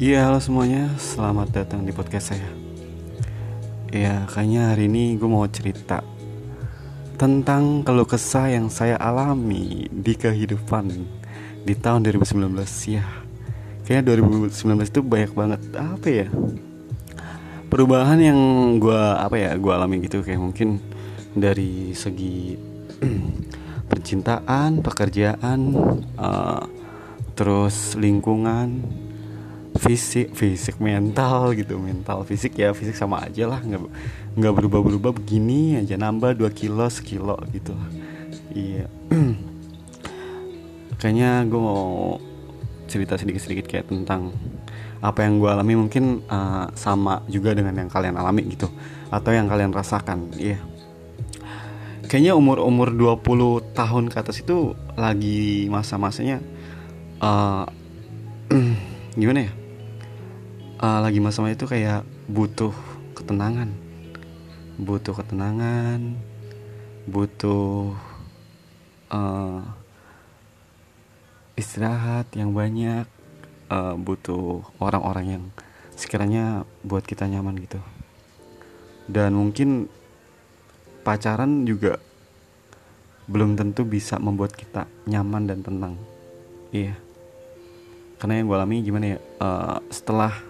Iya halo semuanya, selamat datang di podcast saya. Ya kayaknya hari ini gue mau cerita Tentang keluh kesah yang saya alami di kehidupan Di tahun 2019 ya Kayaknya 2019 itu banyak banget Apa ya Perubahan yang gue apa ya gue alami gitu. Kayak mungkin dari segi percintaan, pekerjaan uh, Terus lingkungan fisik fisik mental gitu mental fisik ya fisik sama aja lah nggak nggak berubah berubah begini aja nambah 2 kilo sekilo gitu iya. Kayaknya gue mau cerita sedikit sedikit kayak tentang apa yang gue alami mungkin uh, sama juga dengan yang kalian alami gitu atau yang kalian rasakan iya. Kayaknya umur umur 20 tahun ke atas itu lagi masa-masanya uh, gimana ya uh, lagi masa-masa itu kayak butuh ketenangan. Butuh ketenangan butuh uh, istirahat yang banyak uh, butuh orang-orang yang sekiranya buat kita nyaman gitu. Dan mungkin pacaran juga belum tentu bisa membuat kita nyaman dan tenang. Iya. Karena yang gue alami gimana ya? Uh, setelah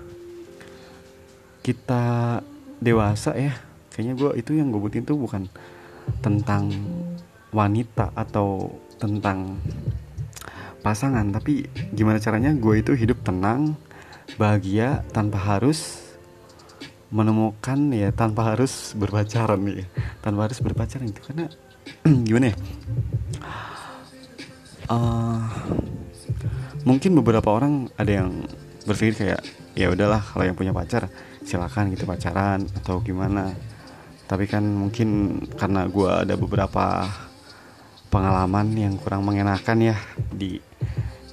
kita dewasa ya. Kayaknya gue itu yang gue butuhin tuh bukan tentang wanita atau tentang pasangan tapi gimana caranya gue itu hidup tenang bahagia tanpa harus menemukan ya tanpa harus berpacaran nih. Tanpa harus berpacaran itu karena gimana ya? Uh, mungkin beberapa orang ada yang berpikir kayak ya udahlah kalau yang punya pacar silakan gitu pacaran atau gimana. Tapi kan mungkin karena gue ada beberapa pengalaman yang kurang mengenakan ya di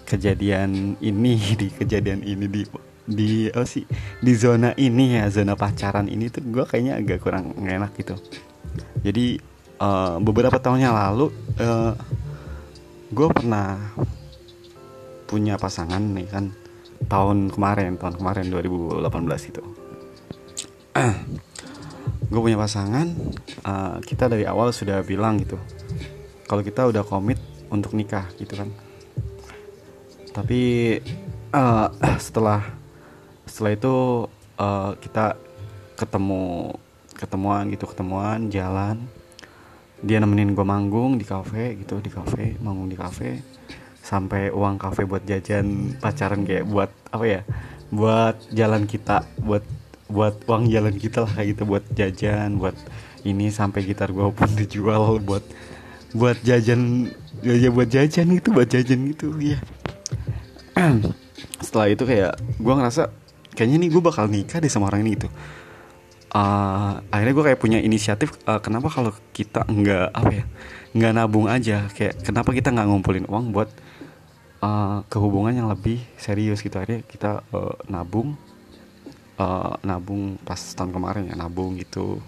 kejadian ini di kejadian ini di di oh sih di zona ini ya zona pacaran ini tuh gue kayaknya agak kurang enak gitu. Jadi uh, beberapa tahun yang lalu uh, eh, gue pernah punya pasangan nih kan tahun kemarin tahun kemarin 2018 itu gue punya pasangan uh, kita dari awal sudah bilang gitu kalau kita udah komit untuk nikah gitu kan. Tapi uh, setelah setelah itu uh, kita ketemu ketemuan gitu ketemuan jalan. Dia nemenin gue manggung di kafe gitu di kafe manggung di kafe. Sampai uang kafe buat jajan pacaran kayak buat apa ya buat jalan kita buat buat uang jalan kita lah kayak gitu buat jajan buat ini sampai gitar gue pun dijual buat buat jajan ya buat jajan itu buat jajan gitu ya setelah itu kayak gue ngerasa kayaknya nih gue bakal nikah deh sama orang ini gitu. Uh, akhirnya gue kayak punya inisiatif uh, kenapa kalau kita nggak apa ya nggak nabung aja? Kayak kenapa kita nggak ngumpulin uang buat uh, kehubungan yang lebih serius gitu? Akhirnya kita uh, nabung uh, nabung pas tahun kemarin ya nabung gitu.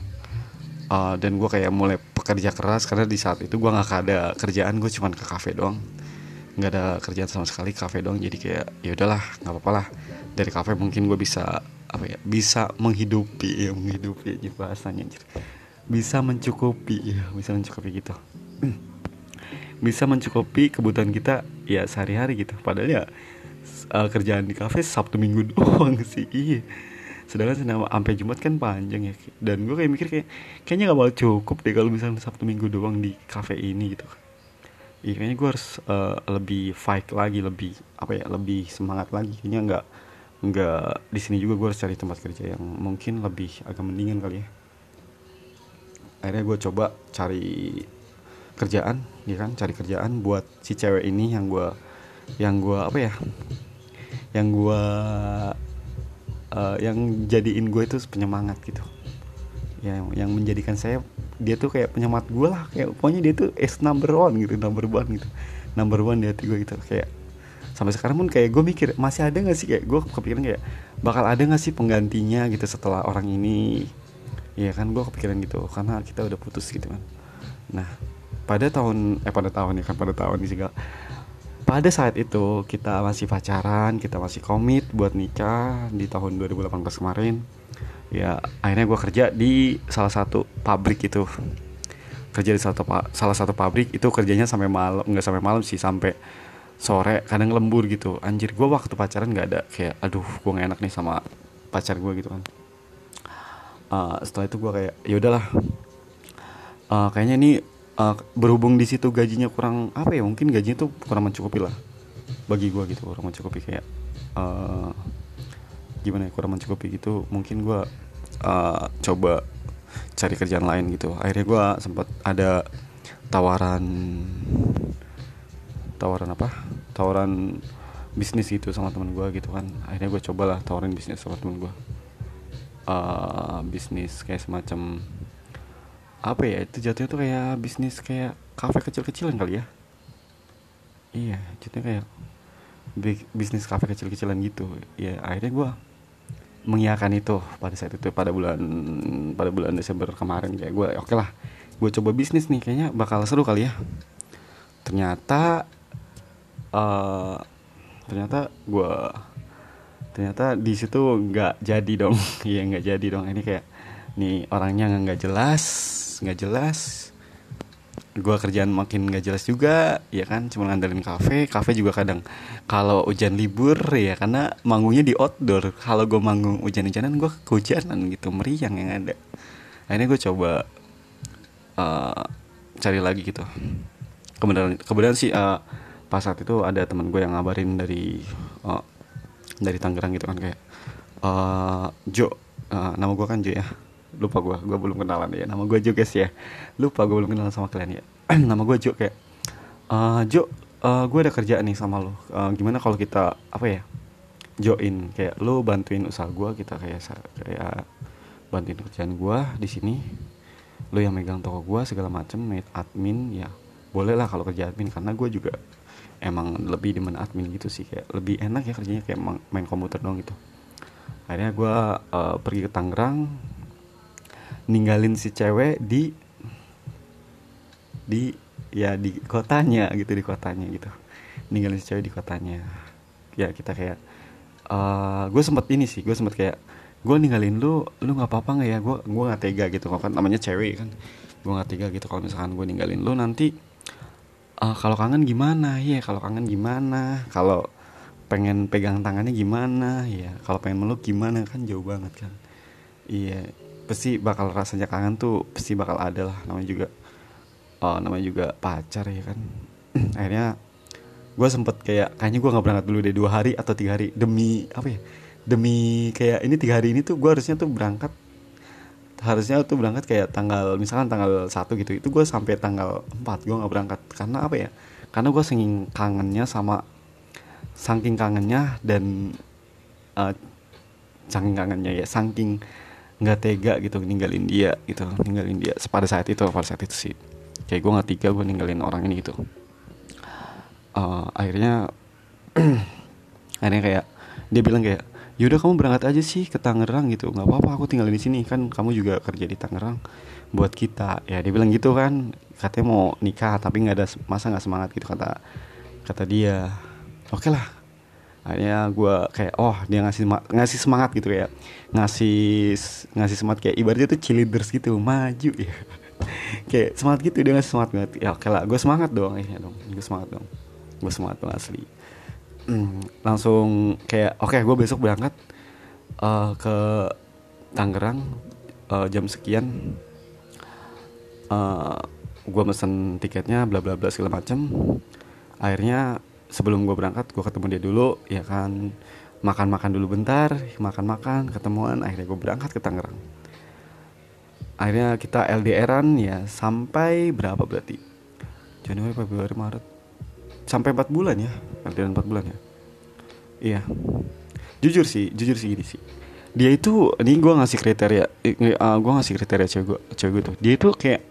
Uh, dan gue kayak mulai pekerja keras karena di saat itu gue nggak ada kerjaan gue cuman ke kafe doang. Nggak ada kerjaan sama sekali kafe doang. Jadi kayak ya udahlah nggak apa-apa lah. Dari kafe mungkin gue bisa apa ya bisa menghidupi ya menghidupi ya bahasanya bisa mencukupi ya bisa mencukupi gitu. Bisa mencukupi kebutuhan kita ya sehari-hari gitu. Padahal ya uh, kerjaan di kafe sabtu minggu doang sih iya sedangkan senama sampai jumat kan panjang ya dan gue kayak mikir kayak kayaknya gak bakal cukup deh kalau misalnya sabtu minggu doang di kafe ini gitu. Iya kayaknya gue harus uh, lebih fight lagi lebih apa ya lebih semangat lagi. Kayaknya nggak nggak di sini juga gue harus cari tempat kerja yang mungkin lebih agak mendingan kali ya. Akhirnya gue coba cari kerjaan ya kan? Cari kerjaan buat si cewek ini yang gue yang gue apa ya yang gue uh, yang jadiin gue itu penyemangat gitu. Yang yang menjadikan saya dia tuh kayak penyemangat gue lah. Kayak pokoknya dia tuh is number one gitu number one gitu. Number one di hati gue gitu. Kayak sampai sekarang pun kayak gue mikir masih ada gak sih? Kayak gue kepikiran kayak bakal ada gak sih penggantinya gitu setelah orang ini? Ya kan gue kepikiran gitu. Karena kita udah putus gitu kan. Nah pada tahun eh pada tahun ya kan pada tahun sih pada saat itu kita masih pacaran kita masih komit buat nikah di tahun 2018 kemarin. Ya akhirnya gue kerja di salah satu pabrik itu. Kerja di satu salah satu pabrik itu kerjanya sampai malam nggak sampai malam sih sampai sore kadang lembur gitu. Anjir gue waktu pacaran nggak ada kayak aduh gue gak enak nih sama pacar gue gitu kan. Uh, setelah itu gue kayak ya udahlah. Uh, kayaknya ini uh, berhubung di situ gajinya kurang apa ya mungkin gajinya tuh kurang mencukupi lah. Bagi gue gitu kurang mencukupi. Kayak uh, gimana ya kurang mencukupi gitu. Mungkin gue uh, coba cari kerjaan lain gitu. Akhirnya gue sempat ada tawaran tawaran apa? Tawaran bisnis gitu sama teman gue gitu kan. Akhirnya gue cobalah tawarin bisnis sama teman gue uh, bisnis kayak semacam apa ya itu jatuhnya tuh kayak bisnis kayak kafe kecil-kecilan kali ya? Iya jatuhnya kayak bisnis kafe kecil-kecilan gitu. Ya akhirnya gue mengiyakan itu pada saat itu pada bulan pada bulan Desember kemarin. Kayak gue oke okay lah gue coba bisnis nih kayaknya bakal seru kali ya. Ternyata uh, ternyata gue ternyata di situ nggak jadi dong. Iya nggak jadi dong. Ini kayak nih orangnya nggak jelas nggak jelas. Gue kerjaan makin nggak jelas juga ya kan? Cuma ngandelin kafe. Kafe juga kadang kalau hujan libur ya karena manggungnya di outdoor. Kalau gue manggung hujan-hujanan gue kehujanan gitu meriang yang ada. Akhirnya gue coba uh, cari lagi gitu. Kemudian kemudian sih uh, pas saat itu ada teman gue yang ngabarin dari uh, dari Tangerang gitu kan kayak uh, Jo uh, nama gue kan Jo ya lupa gue gue belum kenalan ya nama gue Jo guys ya lupa gue belum kenalan sama kalian ya nama gue Jo kayak uh, Jo uh, gue ada kerjaan nih sama lo uh, gimana kalau kita apa ya join? Kayak lo bantuin usaha gue kita kayak kayak bantuin kerjaan gue di sini. Lo yang megang toko gue segala macem made admin ya boleh lah kalau kerja admin. Karena gue juga emang lebih demen admin gitu sih kayak lebih enak ya kerjanya kayak main komputer dong gitu. Akhirnya gue uh, pergi ke Tangerang ninggalin si cewek di di ya di kotanya gitu di kotanya gitu. Ninggalin si cewek di kotanya. Ya kita kayak uh, gue sempet ini sih gue sempet kayak gue ninggalin lu lu nggak apa-apa nggak ya? Gue gue nggak tega gitu. Kan namanya cewek kan gue nggak tega gitu. Kalau misalkan gue ninggalin lu nanti uh, kalau kangen gimana? Ya kalau kangen gimana? Kalau pengen pegang tangannya gimana? Ya kalau pengen meluk gimana? Kan jauh banget kan. Iya pasti bakal rasanya kangen tuh pasti bakal ada lah. Namanya juga uh, namanya juga pacar ya kan. Akhirnya gue sempet kayak kayaknya gue nggak berangkat dulu deh dua hari atau tiga hari. Demi apa ya demi kayak ini tiga hari ini tuh gue harusnya tuh berangkat harusnya tuh berangkat kayak tanggal misalkan tanggal satu gitu itu gue sampai tanggal 4 gue nggak berangkat. Karena apa ya karena gue saking kangennya sama saking kangennya dan uh, saking kangennya ya saking nggak tega gitu ninggalin dia gitu ninggalin dia. Pada saat itu pada saat itu sih. Kayak gue nggak tega gue ninggalin orang ini gitu. Uh, akhirnya akhirnya kayak dia bilang kayak yaudah kamu berangkat aja sih ke Tangerang gitu. Nggak apa-apa aku tinggal di sini. Kan kamu juga kerja di Tangerang buat kita. Ya dia bilang gitu kan. Katanya mau nikah tapi nggak ada masa nggak semangat gitu kata kata dia. Oke okay lah akhirnya gue kayak oh dia ngasih ngasih semangat gitu kayak ngasih ngasih semangat kayak ibaratnya tuh cheerleaders gitu maju ya. Kayak semangat gitu dia ngasih semangat banget. Ya oke lah gue semangat dong ya dong gue semangat dong. Gue semangat dong asli. Hmm, langsung kayak oke okay, gue besok berangkat uh, ke Tangerang uh, jam sekian. Uh, gue mesen tiketnya bla bla bla segala macem. Akhirnya sebelum gue berangkat gue ketemu dia dulu ya kan. Makan-makan dulu bentar makan-makan ketemuan akhirnya gue berangkat ke Tangerang. Akhirnya kita LDRan ya sampai berapa berarti? Januari Februari Maret. Sampai 4 bulan ya? LDRan 4 bulan ya? Iya. Jujur sih jujur sih gini sih. Dia itu ini gue ngasih kriteria uh, eh, gue ngasih kriteria cewek gue cewek gue tuh. Dia itu kayak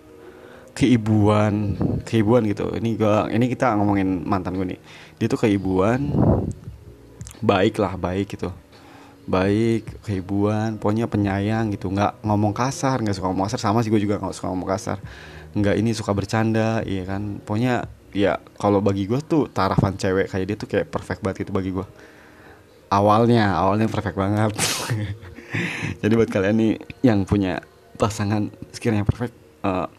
keibuan keibuan gitu. Ini gua ini kita ngomongin mantan gue nih. Dia tuh keibuan baik lah baik gitu. Baik keibuan pokoknya penyayang gitu. Nggak ngomong kasar nggak suka ngomong kasar. Sama sih gue juga nggak suka ngomong kasar. Nggak ini suka bercanda iya kan. Pokoknya ya kalau bagi gue tuh tarafan cewek kayak dia tuh kayak perfect banget itu bagi gue awalnya awalnya perfect banget. Jadi buat kalian nih yang punya pasangan sekiranya perfect uh,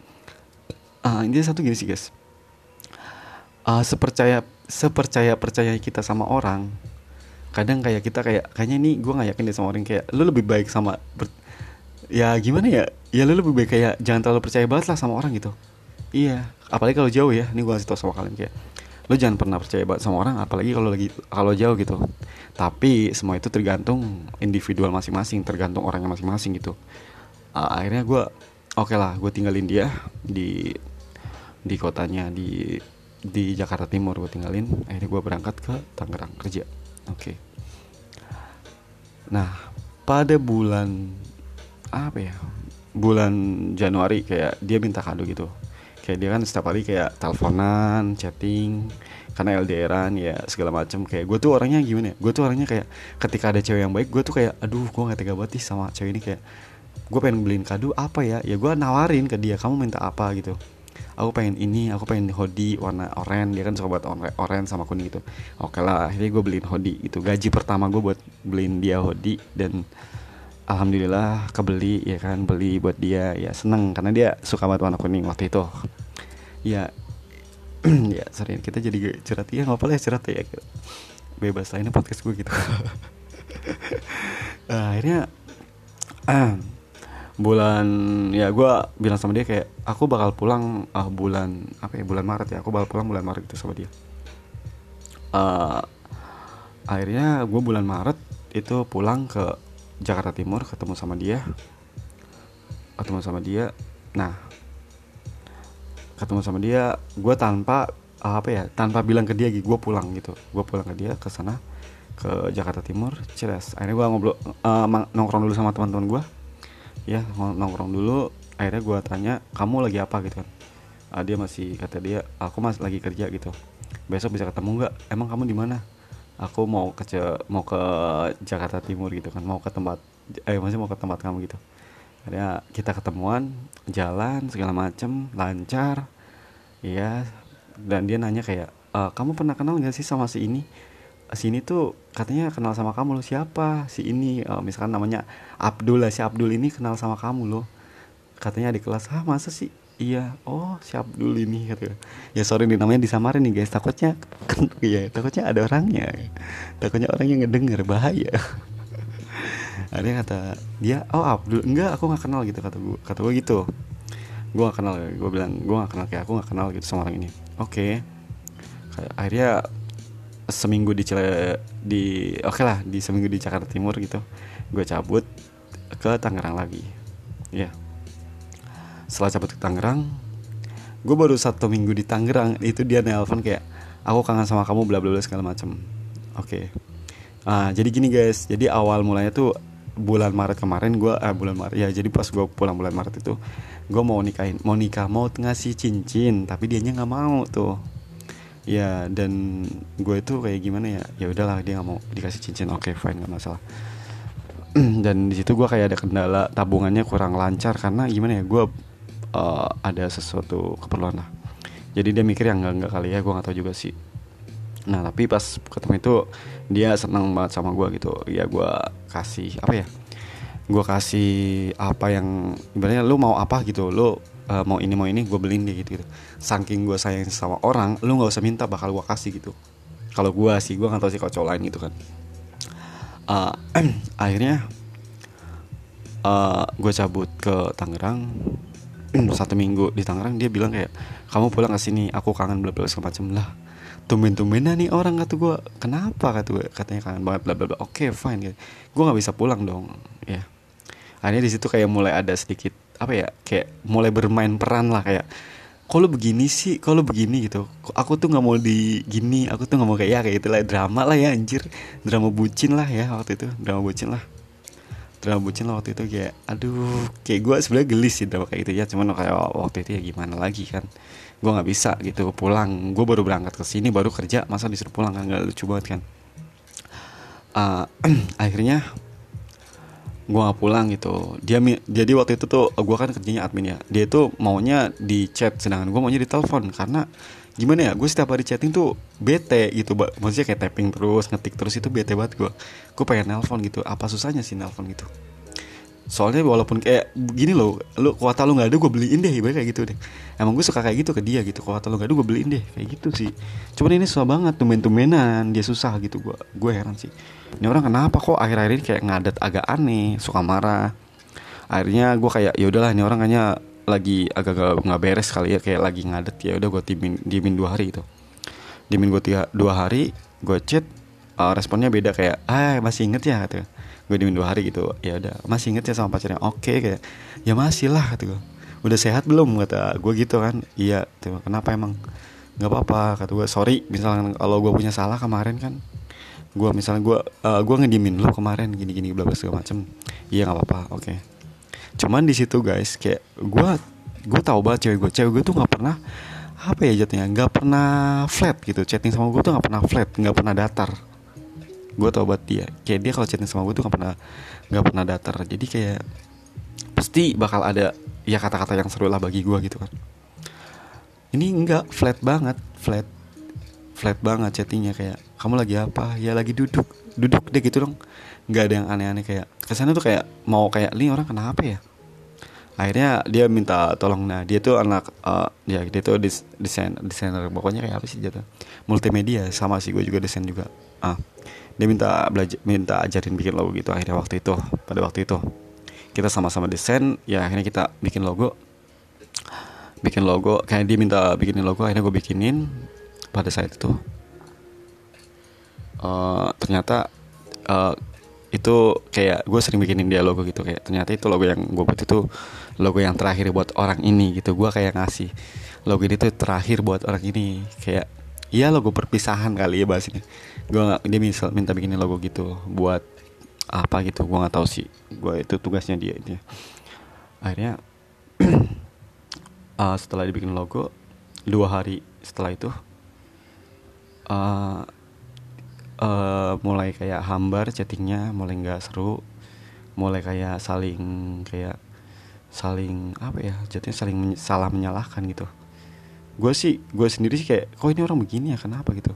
uh, intinya satu gini sih guys. Uh, sepercaya sepercaya percaya kita sama orang kadang kayak kita kayak kayaknya nih gue nggak yakin deh sama orang kayak lu lebih baik sama ber, ya gimana ya? Ya lu lebih baik kayak jangan terlalu percaya banget lah sama orang gitu. Iya apalagi kalau jauh ya ini gue kasih tau sama kalian kayak lu jangan pernah percaya banget sama orang apalagi kalau lagi kalau jauh gitu. Tapi semua itu tergantung individual masing-masing tergantung orangnya masing-masing gitu. Uh, akhirnya gue oke okay lah gue tinggalin dia di di kotanya di di Jakarta Timur gue tinggalin. Akhirnya gue berangkat ke Tangerang kerja. Oke. Okay. nah pada bulan apa ya bulan Januari kayak dia minta kado gitu. Kayak dia kan setiap hari kayak teleponan chatting karena LDRan ya segala macam kayak gue tuh orangnya gimana ya gue tuh orangnya kayak ketika ada cewek yang baik gue tuh kayak aduh gue gak tega banget sama cewek ini. Kayak gue pengen beliin kado apa ya? Ya gue nawarin ke dia kamu minta apa? Gitu. Aku pengen ini aku pengen hoodie warna oranye. Dia kan suka buat oranye sama kuning gitu. Oke lah akhirnya gue beliin hoodie itu gaji pertama gue buat beliin dia hoodie dan alhamdulillah kebeli ya kan beli buat dia. Ya seneng karena dia suka banget warna kuning waktu itu. Ya ya sorry kita jadi curhat. Ya nggak apa-apa ya curhat ya. Bebas lah ini podcast gue gitu. Uh, akhirnya uh, bulan ya gue bilang sama dia kayak aku bakal pulang uh, bulan apa ya bulan Maret ya aku bakal pulang bulan Maret itu sama dia. Uh, akhirnya gue bulan Maret itu pulang ke Jakarta Timur ketemu sama dia. Ketemu sama dia nah ketemu sama dia gue tanpa uh, apa ya tanpa bilang ke dia gue pulang gitu. Gue pulang ke dia ke sana ke Jakarta Timur ceres akhirnya gue ngobrol uh, nongkrong dulu sama teman-teman gue ya nongkrong dulu. Akhirnya gue tanya kamu lagi apa? Gitu kan. Uh, dia masih kata dia aku masih lagi kerja gitu. Besok bisa ketemu nggak? Emang kamu di mana? Aku mau ke mau ke Jakarta Timur gitu kan. Mau ke tempat eh masih mau ke tempat kamu gitu. Akhirnya kita ketemuan jalan segala macem lancar. Ya dan dia nanya kayak e, kamu pernah kenal nggak sih sama si ini sini tuh katanya kenal sama kamu lo siapa? Si ini uh, misalkan namanya Abdul lah. Si Abdul ini kenal sama kamu loh. Katanya di kelas ah masa sih? Iya. Oh si Abdul ini gitu ya sorry nih namanya disamarin nih guys. Takutnya ya takutnya ada orangnya. Takutnya orang yang ngedenger bahaya. Yang kata dia oh Abdul. Enggak aku nggak kenal gitu kata gue kata gue gitu. Gue gak kenal gue bilang gue gak kenal kayak aku gak kenal gitu sama orang ini. Oke. Okay. akhirnya seminggu di Cile di oke okay lah di seminggu di Jakarta Timur gitu gue cabut ke Tangerang lagi ya yeah. setelah cabut ke Tangerang gue baru satu minggu di Tangerang itu dia nelpon kayak aku kangen sama kamu bla bla bla segala macem oke okay. uh, jadi gini guys jadi awal mulanya tuh bulan Maret kemarin gue uh, bulan Maret ya jadi pas gue pulang bulan Maret itu gue mau nikahin mau nikah mau ngasih cincin tapi dianya nggak mau tuh ya dan gue itu kayak gimana ya? Ya udahlah dia nggak mau dikasih cincin. Oke okay, fine nggak masalah. Dan di situ gue kayak ada kendala tabungannya kurang lancar karena gimana ya gue uh, ada sesuatu keperluan lah. Jadi dia mikir yang enggak enggak kali ya gue nggak tahu juga sih. Nah tapi pas ketemu itu dia senang banget sama gue gitu. Ya gue kasih apa ya? Gue kasih apa yang ibaratnya lu mau apa gitu. Lu uh, mau ini mau ini gue beliin dia gitu, gitu. Saking gue sayang sama orang lu nggak usah minta bakal gue kasih gitu. Kalau gue sih gue nggak tahu sih cowok lain gitu kan. Uh, akhirnya uh, gue cabut ke Tangerang. Satu minggu di Tangerang dia bilang kayak kamu pulang ke sini aku kangen bla bla segala macam lah. Tumben tumbenan nih orang kata gue kenapa? kata gue katanya kangen banget bla bla bla. Oke okay, fine gitu. gue nggak bisa pulang dong ya. Akhirnya di situ kayak mulai ada sedikit apa ya kayak mulai bermain peran lah kayak kalau begini sih? Kalau begini? gitu. Aku tuh nggak mau di gini aku tuh nggak mau kayak ya kayak itulah drama lah ya anjir. Drama bucin lah ya waktu itu drama bucin lah. Drama bucin lah waktu itu kayak aduh kayak gue sebenarnya gelis sih drama kayak gitu ya cuman kayak waktu itu ya gimana lagi kan. Gue nggak bisa gitu pulang. Gue baru berangkat ke sini baru kerja masa disuruh pulang kan? Nggak lucu banget kan. Uh, akhirnya gue gak pulang gitu. Dia jadi waktu itu tuh gue kan kerjanya admin ya. Dia itu maunya di chat sedangkan gue maunya di telepon. Karena gimana ya gue setiap hari chatting tuh bete gitu maksudnya kayak tapping terus ngetik terus itu bete banget gue gue pengen nelpon gitu. Apa susahnya sih nelpon gitu soalnya walaupun kayak gini loh lu kuota lu nggak ada gue beliin deh ibaratnya kayak gitu deh. Emang gue suka kayak gitu ke dia gitu kuota lu nggak ada gue beliin deh kayak gitu sih. Cuman ini susah banget tumen tumenan dia susah gitu gue gue heran sih. Ini orang kenapa kok akhir-akhir ini kayak ngadet agak aneh suka marah. Akhirnya gue kayak ya udahlah ini orang hanya lagi agak nggak beres kali ya kayak lagi ngadet ya udah gue timin dimin dua hari gitu. Dimin gue tiga dua hari gue chat uh, responnya beda kayak ah masih inget ya gitu gue dimin dua hari gitu. Ya udah masih inget ya sama pacarnya. Oke kayak ya masih lah kata gue udah sehat belum? kata gue gitu kan. Iya tuh kenapa emang? Nggak apa-apa kata gue sorry misalnya kalau gue punya salah kemarin kan gue misalnya gue uh, gue ngedimin lo kemarin gini-gini bla bla segala macem. Iya nggak apa-apa oke. Okay. cuman di situ guys kayak gue gue tahu banget cewek gue cewek gue tuh nggak pernah apa ya jatuhnya nggak pernah flat gitu. Chatting sama gue tuh nggak pernah flat nggak pernah datar gue tau buat dia kayak dia kalau chatting sama gue tuh gak pernah nggak pernah datar. Jadi kayak pasti bakal ada ya kata-kata yang seru lah bagi gue gitu kan. Ini enggak flat banget flat flat banget chattingnya. Kayak kamu lagi apa? Ya lagi duduk. Duduk deh gitu dong. Nggak ada yang aneh-aneh kayak kesannya tuh kayak mau kayak ini orang kenapa ya? Akhirnya dia minta tolong. Nah dia tuh anak uh, ya dia tuh des, desain desainer. Pokoknya kayak apa sih jatuh multimedia sama sih gue juga desain juga. Ah dia minta belajar minta ajarin bikin logo gitu akhirnya waktu itu pada waktu itu. Kita sama-sama desain ya akhirnya kita bikin logo. Bikin logo kayak dia minta bikinin logo akhirnya gue bikinin pada saat itu. Uh, ternyata uh, itu kayak gue sering bikinin dia logo gitu kayak ternyata itu logo yang gue buat itu logo yang terakhir buat orang ini gitu. Gue kayak ngasih logo ini tuh terakhir buat orang ini kayak Iya logo perpisahan kali ya bahas ini. Gue gak, dia misal minta bikinin logo gitu buat apa gitu. Gue nggak tahu sih. Gue itu tugasnya dia itu. Akhirnya uh, setelah dibikin logo dua hari setelah itu uh, uh, mulai kayak hambar chattingnya mulai nggak seru mulai kayak saling kayak saling apa ya jadinya saling men salah menyalahkan gitu gue sih gue sendiri sih kayak kok ini orang begini ya? Kenapa? gitu.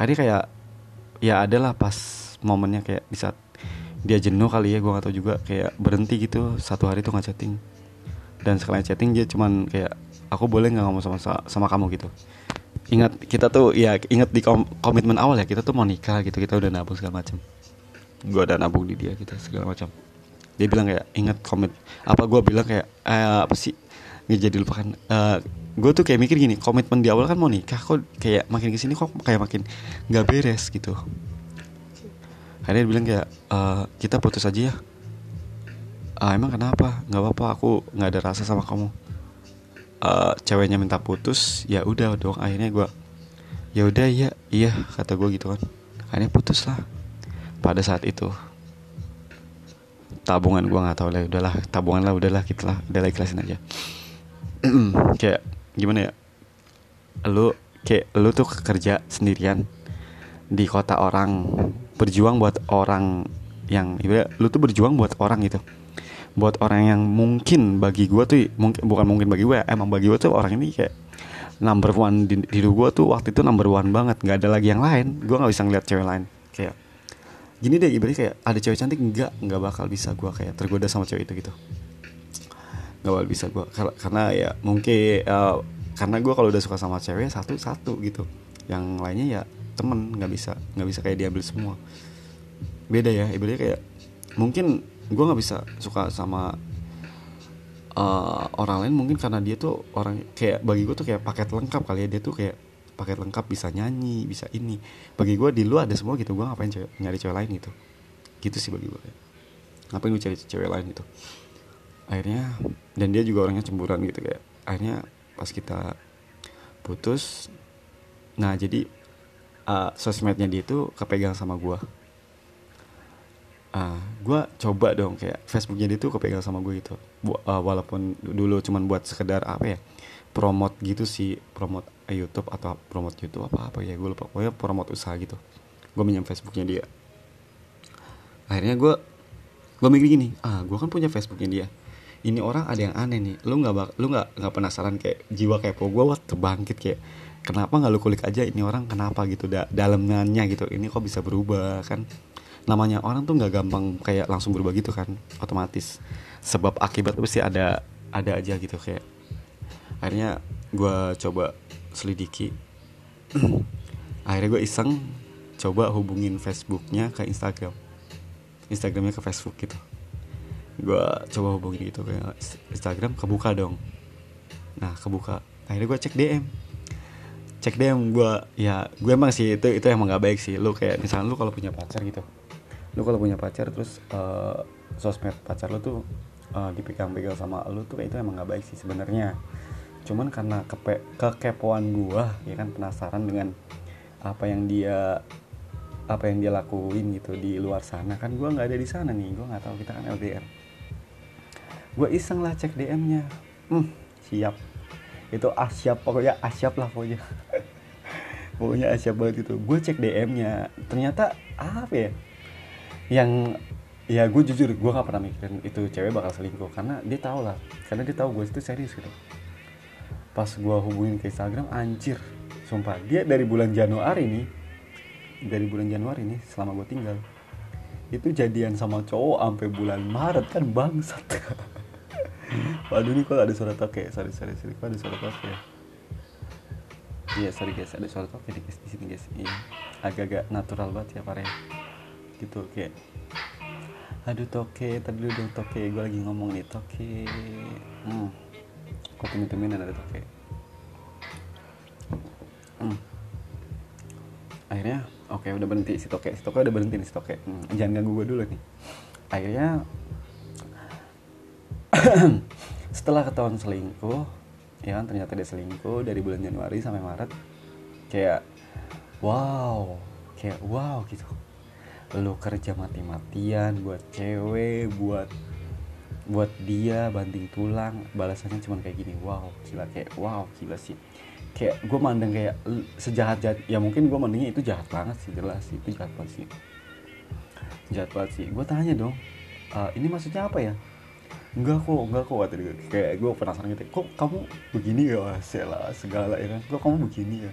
Hari kayak ya adalah pas momennya kayak di saat dia jenuh kali ya gue gak tau juga kayak berhenti gitu satu hari tuh nggak chatting. Dan sekalian chatting dia cuman kayak aku boleh nggak ngomong sama sama kamu? gitu. Ingat kita tuh ya ingat di kom komitmen awal ya kita tuh mau nikah gitu kita udah nabung segala macam gue udah nabung di dia gitu segala macam dia bilang kayak ingat komit apa gue bilang kayak eh, apa sih? Nggak jadi lupakan uh, gue tuh kayak mikir gini komitmen di awal kan mau nikah kok kayak makin ke sini kok kayak makin nggak beres gitu. Akhirnya dia bilang kayak uh, kita putus aja ya. Uh, emang kenapa? Nggak apa-apa aku nggak ada rasa sama kamu. Uh, ceweknya minta putus ya udah dong. Akhirnya gue ya udah iya iya kata gue gitu kan. Akhirnya putus lah pada saat itu. Tabungan gue nggak tahu lah udahlah tabungan lah udahlah kita lah udah ikhlasin aja. Kayak gimana ya? Lu kayak lu tuh kerja sendirian di kota orang berjuang buat orang yang ibarat lu tuh berjuang buat orang gitu. Buat orang yang mungkin bagi gue tuh mungkin bukan mungkin bagi gue emang bagi gue tuh orang ini kayak number one di, di gue tuh waktu itu number one banget nggak ada lagi yang lain. Gue nggak bisa ngeliat cewek lain kayak gini deh ibaratnya kayak ada cewek cantik nggak? Nggak bakal bisa gue kayak tergoda sama cewek itu gitu nggak bakal bisa gue karena ya mungkin uh, karena gue kalau udah suka sama cewek satu satu gitu. Yang lainnya ya temen nggak bisa nggak bisa kayak diambil semua. Beda ya ibaratnya kayak mungkin gue nggak bisa suka sama uh, orang lain mungkin karena dia tuh orang kayak bagi gue tuh kayak paket lengkap kali ya. Dia tuh kayak paket lengkap bisa nyanyi bisa ini. Bagi gue di lu ada semua gitu gue ngapain cewek, nyari cewek lain gitu. Gitu sih bagi gue ngapain gue cari cewek lain gitu akhirnya dan dia juga orangnya cemburuan gitu kayak akhirnya pas kita putus nah jadi uh, sosmednya dia itu kepegang sama gue uh, gue coba dong kayak Facebooknya dia tuh kepegang sama gue gitu. Bu, uh, walaupun dulu cuman buat sekedar apa ya promote gitu sih promote YouTube atau promote YouTube apa apa ya gue lupa. Pokoknya promote usaha gitu. Gue minjem Facebooknya dia. Akhirnya gue gue mikir gini ah gue kan punya Facebooknya dia ini orang ada yang aneh nih. Lu nggak lu nggak nggak penasaran kayak jiwa kepo gue waktu terbangkit kayak kenapa nggak lu kulik aja ini orang kenapa gitu da dalamnya gitu. Ini kok bisa berubah kan? Namanya orang tuh nggak gampang kayak langsung berubah gitu kan otomatis. Sebab akibat pasti ada ada aja gitu kayak. Akhirnya gue coba selidiki. Akhirnya gue iseng coba hubungin Facebooknya ke Instagram. Instagramnya ke Facebook gitu gue coba hubungin gitu ke Instagram kebuka dong. Nah kebuka. Akhirnya gue cek DM cek DM gue ya gue emang sih itu itu emang gak baik sih. Lu kayak misalnya lu kalau punya pacar gitu lu kalau punya pacar terus uh, sosmed pacar lu tuh uh, dipegang-pegang sama lu tuh itu emang gak baik sih sebenarnya. Cuman karena kepe kekepoan gue ya kan penasaran dengan apa yang dia apa yang dia lakuin gitu di luar sana kan gue nggak ada di sana nih gue nggak tahu kita kan LDR gue iseng lah cek DM-nya hmm siap. Itu asyap pokoknya asyap lah pokoknya. Pokoknya asyap banget itu. Gue cek DM-nya ternyata apa ya? Yang ya gue jujur gue gak pernah mikirin itu cewek bakal selingkuh. Karena dia tahu lah. Karena dia tahu gue itu serius gitu. Pas gue hubungin ke Instagram anjir. Sumpah dia dari bulan Januari nih dari bulan Januari nih selama gue tinggal itu jadian sama cowok sampai bulan Maret kan bangsat Waduh nih kok ada suara toke, sorry sorry sorry, kok ada suara toke. Iya sorry guys, ada suara toke di sini guys. Iya, agak-agak natural banget ya pare. Gitu kayak, aduh toke, tadi dulu dong toke, gue lagi ngomong nih toke. Hmm, kok temen-temen ada toke. Hmm. Akhirnya, oke okay, udah berhenti si toke, si toke udah berhenti nih si toke. Hmm, jangan ganggu gue dulu nih. Akhirnya setelah ketahuan selingkuh ya kan ternyata dia selingkuh dari bulan Januari sampai Maret kayak wow kayak wow gitu. Lu kerja mati-matian buat cewek buat buat dia banting tulang balasannya cuma kayak gini. Wow gila kayak wow gila sih. Kayak gue mandang kayak sejahat jahat ya mungkin gue mandangnya itu jahat banget sih jelas sih itu jahat banget sih. Jahat banget sih. Gue tanya dong uh, ini maksudnya apa ya enggak kok enggak kok tadi kayak gue penasaran gitu kok kamu begini ya lah segala ya kan. Kok kamu begini ya?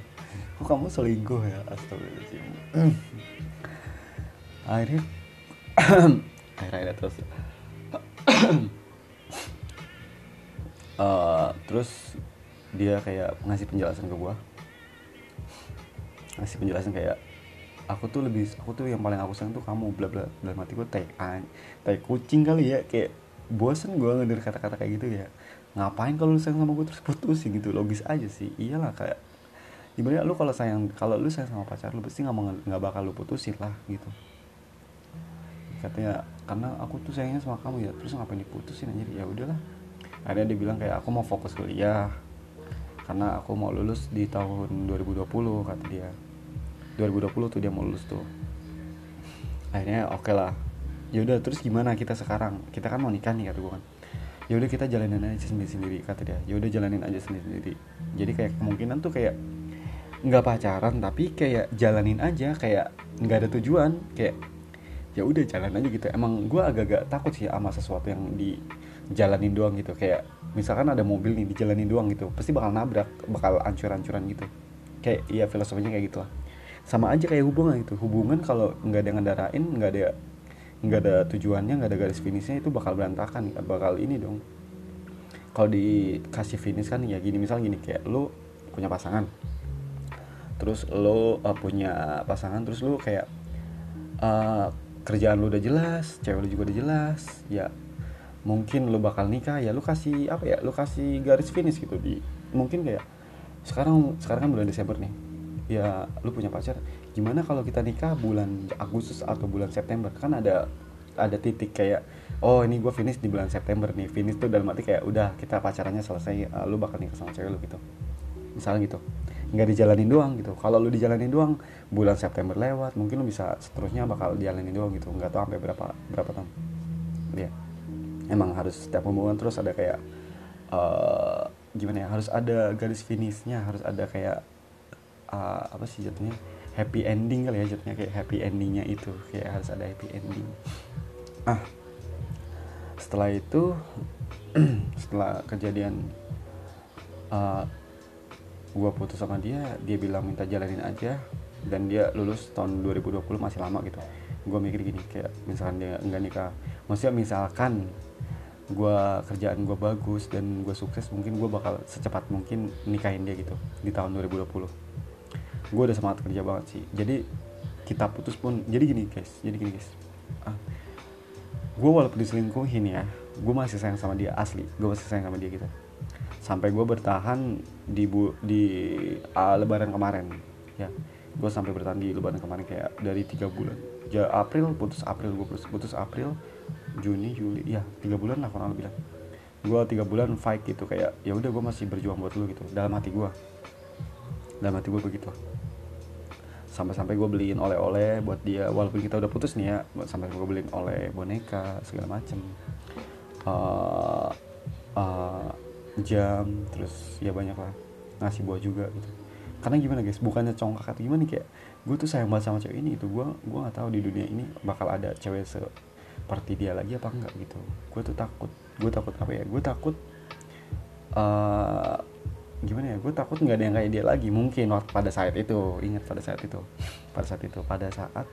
Kok kamu selingkuh ya? Astagfirullahaladzim. Akhirnya akhirnya terus. Uh, terus dia kayak ngasih penjelasan ke gue ngasih penjelasan kayak aku tuh lebih aku tuh yang paling aku sayang tuh kamu bla bla. Bla mati gue tai tai kucing kali ya kayak bosen gue ngedengar kata-kata kayak gitu ya. Ngapain kalau lu sayang sama gue terus putusin gitu logis aja sih. Iyalah kayak ibaratnya lu kalau sayang kalau lu sayang sama pacar lu pasti nggak nggak bakal lu putusin lah gitu. Katanya karena aku tuh sayangnya sama kamu ya terus ngapain diputusin aja ya udahlah. Akhirnya dia bilang kayak aku mau fokus kuliah karena aku mau lulus di tahun 2020 kata dia. 2020 tuh dia mau lulus tuh. Akhirnya oke okay lah yaudah terus gimana kita sekarang? Kita kan mau nikah nih kata gue kan. Yaudah kita jalanin aja sendiri sendiri kata dia. Yaudah jalanin aja sendiri sendiri jadi kayak kemungkinan tuh kayak nggak pacaran tapi kayak jalanin aja kayak nggak ada tujuan. Kayak ya udah jalan aja gitu. Emang gue agak-agak takut sih sama sesuatu yang dijalanin doang gitu. Kayak misalkan ada mobil nih dijalanin doang gitu. Pasti bakal nabrak bakal ancur-ancuran gitu. Kayak iya filosofinya kayak gitu lah sama aja kayak hubungan gitu. Hubungan kalau nggak ada ngendarain nggak ada nggak ada tujuannya nggak ada garis finishnya itu bakal berantakan bakal ini dong. Kalau dikasih finish kan ya gini misal gini kayak lo punya pasangan. Terus lo uh, punya pasangan terus lo kayak uh, kerjaan lo udah jelas cewek lo juga udah jelas ya mungkin lo bakal nikah ya lo kasih apa ya lo kasih garis finish gitu di mungkin kayak sekarang sekarang kan bulan Desember nih ya lu punya pacar gimana kalau kita nikah bulan Agustus atau bulan September? Kan ada ada titik kayak oh ini gue finish di bulan September nih. Finish tuh dalam arti kayak udah kita pacarannya selesai uh, lu bakal nikah sama cewek lu gitu. Misalnya gitu. Nggak dijalanin doang gitu. Kalau lu dijalanin doang bulan September lewat mungkin lu bisa seterusnya bakal dijalanin doang gitu. Nggak tahu sampai berapa berapa tahun. Ya emang harus setiap hubungan terus ada kayak uh, gimana ya harus ada garis finishnya harus ada kayak uh, apa sih jatuhnya happy ending kali ya jatuhnya kayak happy endingnya itu kayak harus ada happy ending. Ah setelah itu setelah kejadian uh, gue putus sama dia dia bilang minta jalanin aja dan dia lulus tahun 2020 masih lama gitu. Gue mikir gini kayak misalkan dia enggak nikah maksudnya misalkan gue kerjaan gue bagus dan gue sukses mungkin gue bakal secepat mungkin nikahin dia gitu di tahun 2020 gue udah semangat kerja banget sih. Jadi kita putus pun jadi gini guys. Jadi gini guys. Ah, gue walaupun diselingkuhin ya gue masih sayang sama dia asli. Gue masih sayang sama dia gitu. Sampai gue bertahan di bu di uh, lebaran kemarin ya. Gue sampai bertahan di lebaran kemarin kayak dari tiga bulan. Ya April putus April gue putus putus April Juni Juli ya tiga bulan lah kurang lebih lah. Gue tiga bulan fight gitu kayak ya udah gue masih berjuang buat lu gitu. Dalam hati gue dalam hati gue begitu sampai-sampai gue beliin oleh-oleh buat dia. Walaupun kita udah putus nih ya sampai gue beliin oleh boneka segala macem. Uh, uh, jam terus ya banyak lah. Ngasih buah juga gitu. Karena gimana guys? Bukannya congkak atau gimana kayak gue tuh sayang banget sama cewek ini itu gue gue nggak tahu di dunia ini bakal ada cewek se seperti dia lagi apa enggak gitu. Gue tuh takut. Gue takut apa ya? Gue takut uh, gimana ya gue takut nggak ada yang kayak dia lagi. Mungkin waktu pada saat itu ingat pada saat itu pada saat itu pada saat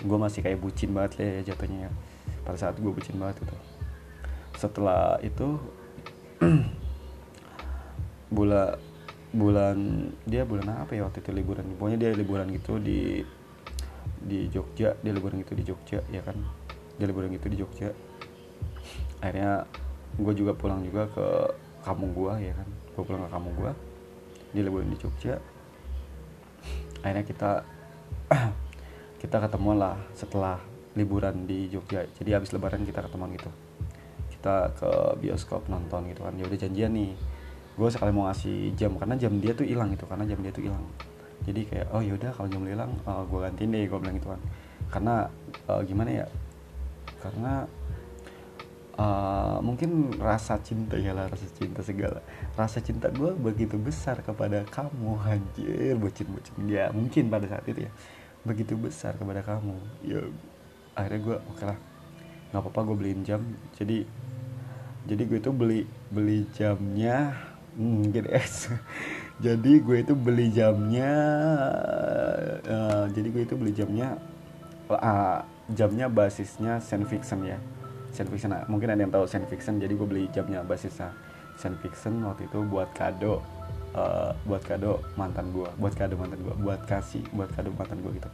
gue masih kayak bucin banget ya jatuhnya. Ya pada saat gue bucin banget itu setelah itu bulan bulan dia bulan apa ya waktu itu liburan? Pokoknya dia liburan gitu di di Jogja. Dia liburan gitu di Jogja ya kan? Dia liburan gitu di Jogja. Akhirnya gue juga pulang juga ke kampung gue ya kan? Gue pulang ke kampung gue dia liburan di Jogja. Akhirnya kita kita ketemu lah setelah liburan di Jogja. Jadi habis lebaran kita ketemuan gitu. Kita ke bioskop nonton gitu kan. Ya udah janjian nih. Gue sekali mau ngasih jam karena jam dia tuh hilang gitu karena jam dia tuh hilang. Jadi kayak oh yaudah kalau jam hilang uh, gue gantiin deh gue bilang gitu kan. Karena uh, gimana ya? Karena uh, mungkin rasa cinta ya lah rasa cinta segala. Rasa cinta gue begitu besar kepada kamu anjir bocin ya mungkin pada saat itu ya. Begitu besar kepada kamu ya akhirnya gue oke okay lah. Nggak apa-apa gue beliin jam. Jadi jadi gue itu beli beli jamnya hmm, gitu es jadi gue itu beli jamnya uh, jadi gue itu beli jamnya uh, jamnya basisnya Saint Fiction ya Saint Fiction. Mungkin ada yang tahu Saint Fiction jadi gue beli jamnya basisnya Saint Fiction waktu itu buat kado uh, buat kado mantan gue buat kado mantan gue buat kasih buat kado mantan gue gitu.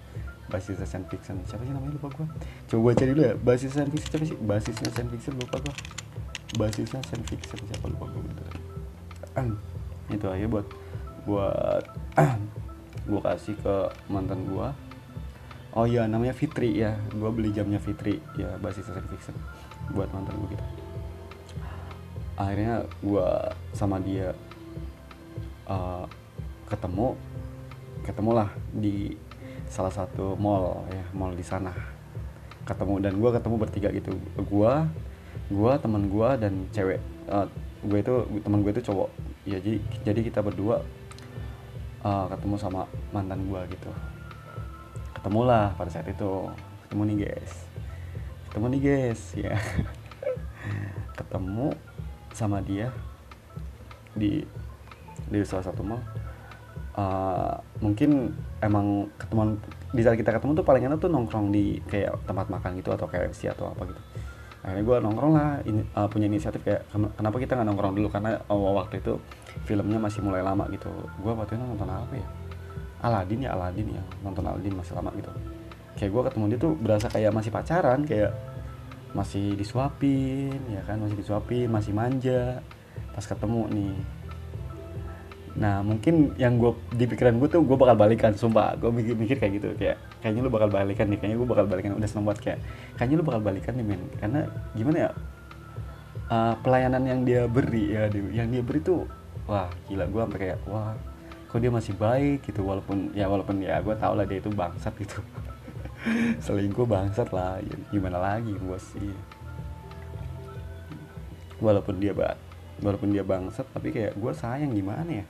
Basisnya Saint Fiction. Siapa sih namanya? Lupa gue coba cari dulu ya. Basis Saint Fiction siapa sih? Basisnya Saint Fiction lupa gue basisnya Saint Fiction siapa lupa gue gitu itu aja buat buat gue kasih ke mantan gue oh iya namanya Fitri ya. Gue beli jamnya Fitri. Ya basis science fiction buat mantan gue gitu akhirnya gue sama dia uh, ketemu ketemulah di salah satu mall ya mall di sana. Ketemu dan gue ketemu bertiga gitu. Gue gue teman gue dan cewek. Uh, gue itu teman gue itu cowok. Ya jadi jadi kita berdua uh, ketemu sama mantan gue gitu. Ketemulah pada saat itu. Ketemu nih guys ketemu nih guys. Ya. Ketemu sama dia di di salah satu mall. Uh, mungkin emang ketemuan di saat kita ketemu tuh paling enak tuh nongkrong di kayak tempat makan gitu atau si atau apa gitu. Akhirnya gue nongkrong lah ini, uh, punya inisiatif kayak kenapa kita nggak nongkrong dulu? Karena uh, waktu itu filmnya masih mulai lama gitu. Gue waktu itu nonton apa ya? Aladin ya Aladin ya nonton Aladin masih lama gitu kayak gue ketemu dia tuh berasa kayak masih pacaran kayak masih disuapin ya kan masih disuapin masih manja pas ketemu nih. Nah mungkin yang gue di pikiran gue tuh gue bakal balikan sumpah. Gue mikir mikir kayak gitu kayak kayaknya lu bakal balikan nih kayaknya gue bakal balikan udah seneng banget. Kayak kayaknya lu bakal balikan nih men. Karena gimana ya uh, pelayanan yang dia beri ya yang dia beri tuh wah gila. Gue sampai kayak wah kok dia masih baik gitu walaupun ya walaupun ya gue tau lah dia itu bangsat gitu selingkuh bangsat lah. Ya, gimana lagi gue sih? Walaupun dia ba walaupun dia bangsat tapi kayak gue sayang gimana ya?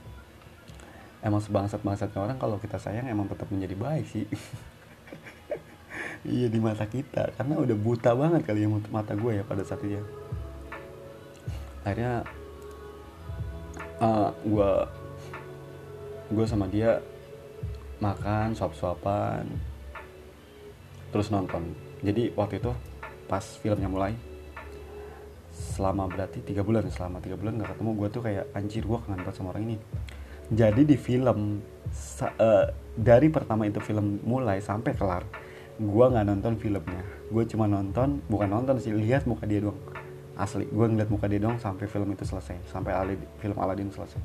Emang sebangsat bangsatnya orang kalau kita sayang emang tetap menjadi baik sih. Iya di mata kita. Karena udah buta banget kali ya mata gue ya pada saat itu ya. Akhirnya uh, gue gue sama dia makan suap-suapan terus nonton. Jadi waktu itu pas filmnya mulai selama berarti tiga bulan selama tiga bulan nggak ketemu gue tuh kayak anjir gue kangen banget sama orang ini. Jadi di film uh, dari pertama itu film mulai sampai kelar gue nggak nonton filmnya. Gue cuma nonton bukan nonton sih lihat muka dia doang. Asli gue ngeliat muka dia doang sampai film itu selesai sampai Alid, film Aladdin selesai.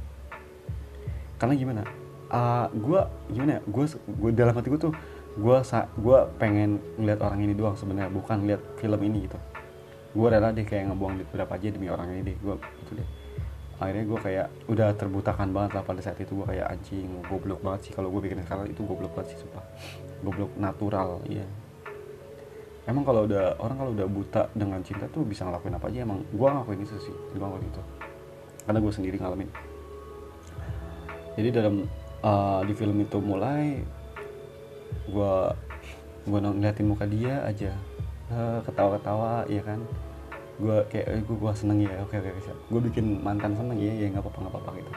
Karena gimana? Uh, gue gimana ya? Gue dalam hati gue tuh gue gue pengen ngeliat orang ini doang sebenarnya bukan ngeliat film ini gitu. Gue rela deh kayak ngebuang duit berapa aja demi orang ini deh gue itu deh. Akhirnya gue kayak udah terbutakan banget lah pada saat itu gue kayak anjing goblok banget sih kalau gue bikin sekarang itu goblok banget sih sumpah. Goblok natural iya. Emang kalau udah orang kalau udah buta dengan cinta tuh bisa ngelakuin apa aja emang gue ngelakuin itu sih gue ngelakuin itu. Karena gue sendiri ngalamin. Jadi dalam uh, di film itu mulai gue gue ngeliatin muka dia aja. Uh, ketawa-ketawa ya kan? Gue kayak eh, gue gue seneng ya oke oke siap. Gue bikin mantan seneng ya ya nggak apa-apa nggak apa-apa gitu.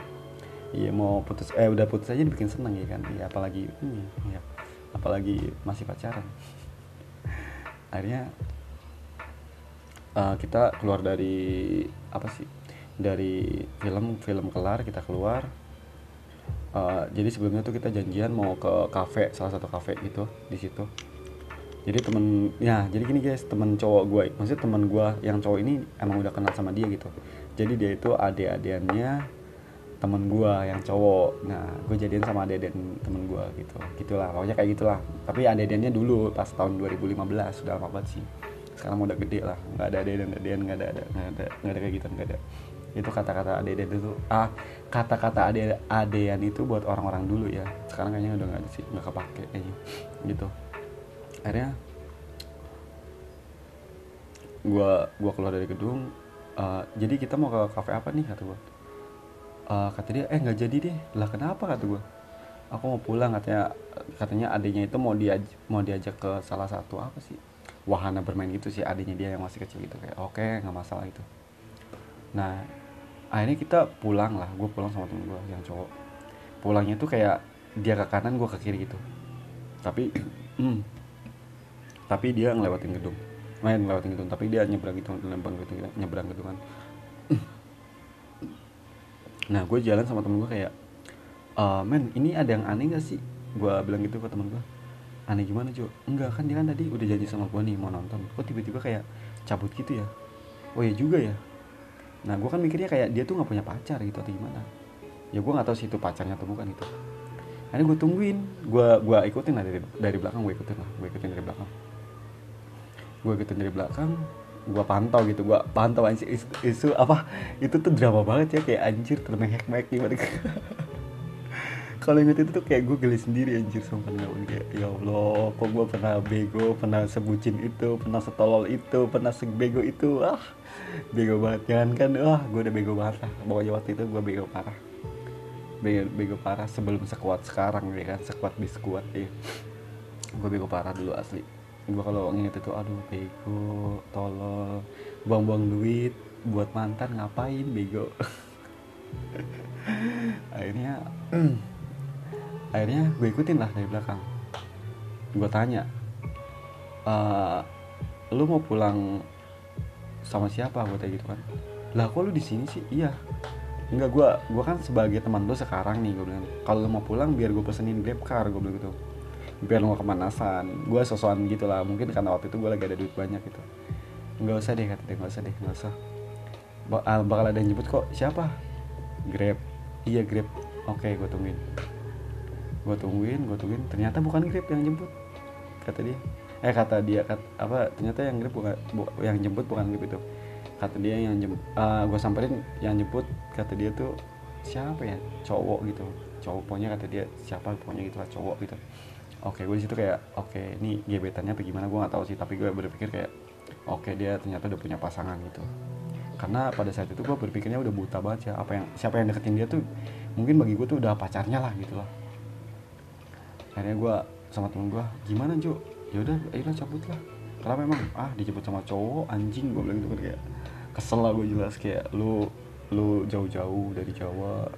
Iya mau putus eh udah putus aja bikin seneng ya kan? Ya apalagi ini ya apalagi masih pacaran. Akhirnya uh, kita keluar dari apa sih? Dari film film kelar kita keluar uh, jadi sebelumnya tuh kita janjian mau ke kafe salah satu kafe gitu di situ. Jadi temen ya jadi gini guys temen cowok gue maksudnya temen gue yang cowok ini emang udah kenal sama dia gitu. Jadi dia itu adik-adiannya temen gue yang cowok. Nah gue jadian sama adik-adian temen gue gitu. Gitulah pokoknya kayak gitulah. Tapi adik-adiannya dulu pas tahun 2015 sudah lama banget sih. Sekarang udah gede lah. Nggak ada adik-adian adik nggak ada nggak ada nggak ada kayak gitu nggak ada itu kata-kata adik-adik itu. Ah kata-kata adik adean itu buat orang-orang dulu ya. Sekarang kayaknya udah nggak sih nggak kepake kayaknya. Gitu. Akhirnya gue gua keluar dari gedung uh, jadi kita mau ke kafe apa nih kata gue uh, kata dia eh nggak jadi deh. Lah kenapa? kata gue aku mau pulang katanya. Katanya adiknya itu mau diaj mau diajak ke salah satu apa sih wahana bermain gitu sih adiknya dia yang masih kecil gitu kayak oke okay, nggak masalah itu nah akhirnya kita pulang lah gue pulang sama temen gue yang cowok. Pulangnya tuh kayak dia ke kanan gue ke kiri gitu. Tapi hmm, tapi dia ngelewatin gedung. Main ngelewatin gedung tapi dia nyebrang gitu nyebrang gitu nyebrang gedung kan. Nah gue jalan sama temen gue kayak e, men ini ada yang aneh gak sih? Gue bilang gitu ke temen gue aneh gimana cuy enggak kan dia kan tadi udah janji sama gue nih mau nonton. Kok tiba-tiba kayak cabut gitu ya? Oh ya juga ya nah gue kan mikirnya kayak dia tuh nggak punya pacar gitu atau gimana? Ya gue nggak tahu sih itu pacarnya atau bukan gitu. Akhirnya gue tungguin gue gue ikutin lah dari dari belakang gue ikutin lah gue ikutin dari belakang. Gue ikutin dari belakang gue pantau gitu gue pantau anjir isu, isu apa? Itu tuh drama banget ya kayak anjir termehek-mehek gimana kalau inget itu tuh kayak gue geli sendiri anjir sumpah kayak ya allah kok gue pernah bego pernah sebucin itu pernah setolol itu pernah sebego itu. Ah bego banget jangan kan? Wah gue udah bego banget lah. Pokoknya waktu itu gue bego parah. Bego, bego parah sebelum sekuat sekarang ya kan? Sekuat biskuat ya gue bego parah dulu asli. Gue kalau nginget itu aduh bego tolol buang-buang duit buat mantan ngapain bego? Akhirnya akhirnya gue ikutin lah dari belakang. Gue tanya uh, lu mau pulang sama siapa? Gue tanya gitu kan. Lah kok lu di sini sih? Iya. Enggak gue gue kan sebagai teman lu sekarang nih gue bilang. Kalau lu mau pulang biar gue pesenin grab car gue bilang gitu. Biar lu gak kemanasan. Gue sosokan gitu lah. Mungkin karena waktu itu gue lagi ada duit banyak gitu. Nggak usah deh kata dia. Nggak usah deh nggak usah. Ah, bakal ada yang jemput kok. Siapa? Grab. Iya grab. Oke gue tungguin gue tungguin gue tungguin. Ternyata bukan grab yang jemput kata dia. Eh kata dia kata, apa ternyata yang grab bukan bu, yang jemput bukan grab itu. Kata dia yang jemput uh, gue samperin yang jemput kata dia tuh siapa ya? Cowok gitu. Cowok pokoknya kata dia siapa pokoknya gitu lah cowok gitu. Oke gue di situ kayak oke ini gebetannya apa gimana? Gue nggak tahu sih tapi gue berpikir kayak oke dia ternyata udah punya pasangan gitu. Karena pada saat itu gue berpikirnya udah buta banget ya apa yang siapa yang deketin dia tuh mungkin bagi gue tuh udah pacarnya lah gitu loh akhirnya gue sama temen gue gimana Jo ya udah akhirnya cabut lah. Karena memang ah dijemput sama cowok anjing gue bilang gitu kan kayak kesel lah gue jelas kayak lu lu jauh-jauh dari Jawa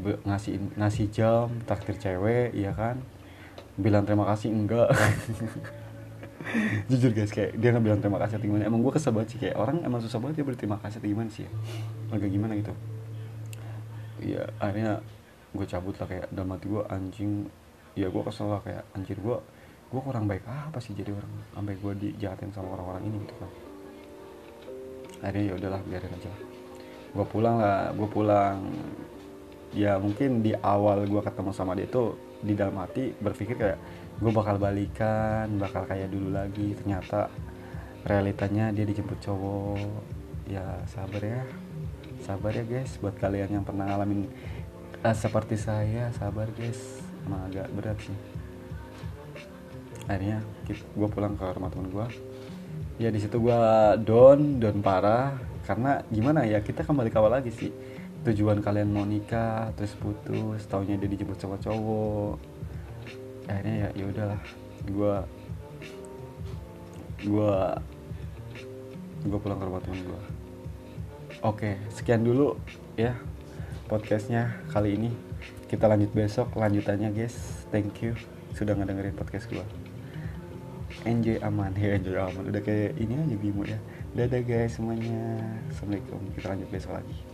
ngasih ngasih jam traktir cewek iya kan? Bilang terima kasih enggak. Jujur guys kayak dia nggak bilang terima kasih atau gimana. Emang gue kesel banget sih kayak orang emang susah banget dia berterima kasih atau gimana sih ya? Agak gimana gitu. Iya akhirnya gue cabut lah kayak dalam hati gue anjing ya gue kesel lah kayak anjir gue gue kurang baik apa sih jadi orang sampai gue dijahatin sama orang-orang ini gitu kan. Akhirnya ya udahlah biarin aja gue pulang lah gue pulang. Ya mungkin di awal gue ketemu sama dia tuh di dalam hati berpikir kayak gue bakal balikan bakal kayak dulu lagi. Ternyata realitanya dia dijemput cowok. Ya sabar ya. Sabar ya guys buat kalian yang pernah ngalamin uh, seperti saya sabar guys emang agak berat sih. Akhirnya gue pulang ke rumah teman gue ya di situ gue down down parah. Karena gimana ya kita kembali ke awal lagi sih. Tujuan kalian mau nikah terus putus taunya dia dijemput sama cowok. Akhirnya ya ya udahlah. Gue gue gue pulang ke rumah teman gue oke sekian dulu ya podcastnya kali ini kita lanjut besok lanjutannya guys. Thank you sudah ngedengerin podcast gue enjoy aman ya enjoy aman. Udah kayak ini aja bimo ya. Dadah guys semuanya. Assalamualaikum. Kita lanjut besok lagi